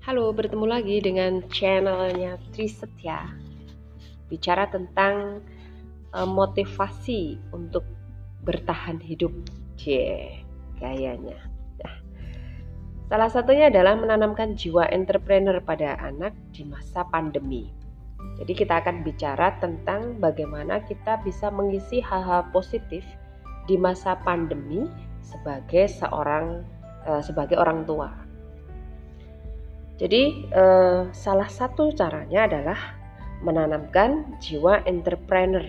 Halo, bertemu lagi dengan channelnya Trisetya Bicara tentang uh, motivasi untuk bertahan hidup. C gayanya. Nah, Salah satunya adalah menanamkan jiwa entrepreneur pada anak di masa pandemi. Jadi kita akan bicara tentang bagaimana kita bisa mengisi hal-hal positif di masa pandemi sebagai seorang uh, sebagai orang tua jadi eh, salah satu caranya adalah menanamkan jiwa entrepreneur.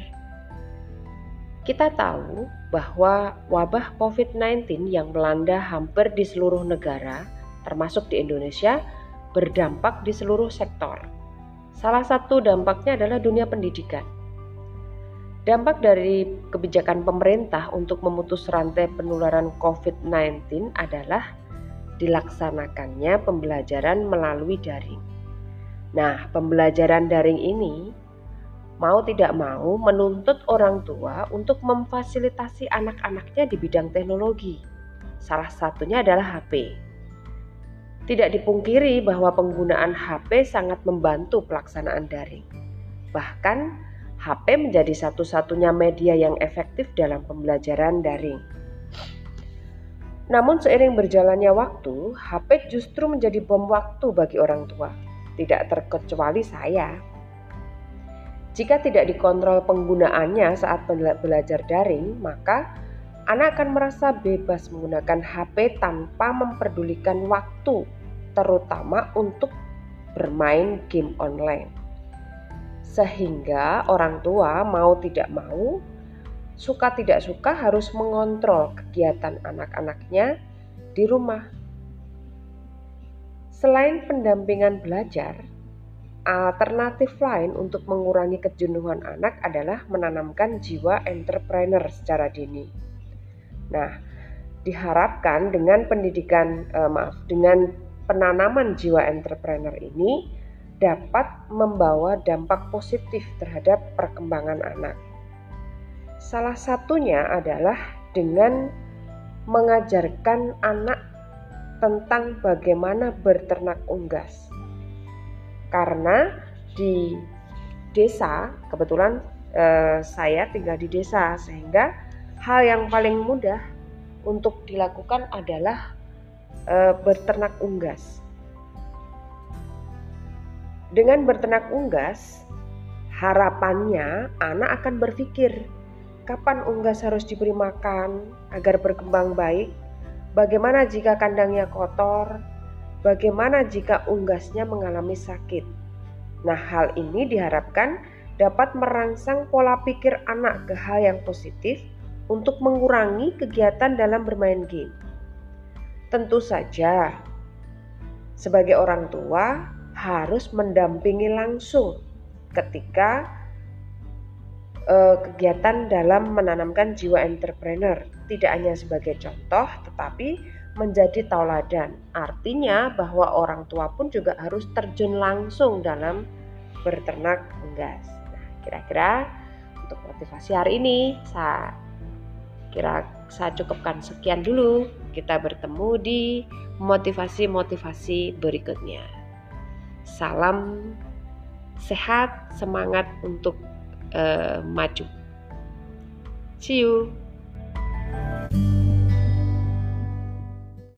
Kita tahu bahwa wabah COVID-19 yang melanda hampir di seluruh negara, termasuk di Indonesia, berdampak di seluruh sektor. Salah satu dampaknya adalah dunia pendidikan. Dampak dari kebijakan pemerintah untuk memutus rantai penularan COVID-19 adalah dilaksanakannya pembelajaran melalui daring. Nah, pembelajaran daring ini mau tidak mau menuntut orang tua untuk memfasilitasi anak-anaknya di bidang teknologi. Salah satunya adalah HP. Tidak dipungkiri bahwa penggunaan HP sangat membantu pelaksanaan daring. Bahkan, HP menjadi satu-satunya media yang efektif dalam pembelajaran daring. Namun seiring berjalannya waktu, HP justru menjadi bom waktu bagi orang tua. Tidak terkecuali saya. Jika tidak dikontrol penggunaannya saat belajar daring, maka anak akan merasa bebas menggunakan HP tanpa memperdulikan waktu, terutama untuk bermain game online. Sehingga orang tua mau tidak mau suka tidak suka harus mengontrol kegiatan anak-anaknya di rumah. Selain pendampingan belajar, alternatif lain untuk mengurangi kejenuhan anak adalah menanamkan jiwa entrepreneur secara dini. Nah, diharapkan dengan pendidikan eh, maaf, dengan penanaman jiwa entrepreneur ini dapat membawa dampak positif terhadap perkembangan anak. Salah satunya adalah dengan mengajarkan anak tentang bagaimana berternak unggas. Karena di desa, kebetulan eh, saya tinggal di desa sehingga hal yang paling mudah untuk dilakukan adalah eh, berternak unggas. Dengan berternak unggas, harapannya anak akan berpikir Kapan unggas harus diberi makan agar berkembang baik? Bagaimana jika kandangnya kotor? Bagaimana jika unggasnya mengalami sakit? Nah, hal ini diharapkan dapat merangsang pola pikir anak ke hal yang positif untuk mengurangi kegiatan dalam bermain game. Tentu saja, sebagai orang tua harus mendampingi langsung ketika uh, kegiatan dalam menanamkan jiwa entrepreneur tidak hanya sebagai contoh tetapi menjadi tauladan. Artinya bahwa orang tua pun juga harus terjun langsung dalam berternak unggas. Nah, kira-kira untuk motivasi hari ini saya kira saya cukupkan sekian dulu. Kita bertemu di motivasi-motivasi berikutnya. Salam sehat, semangat untuk uh, maju. See you.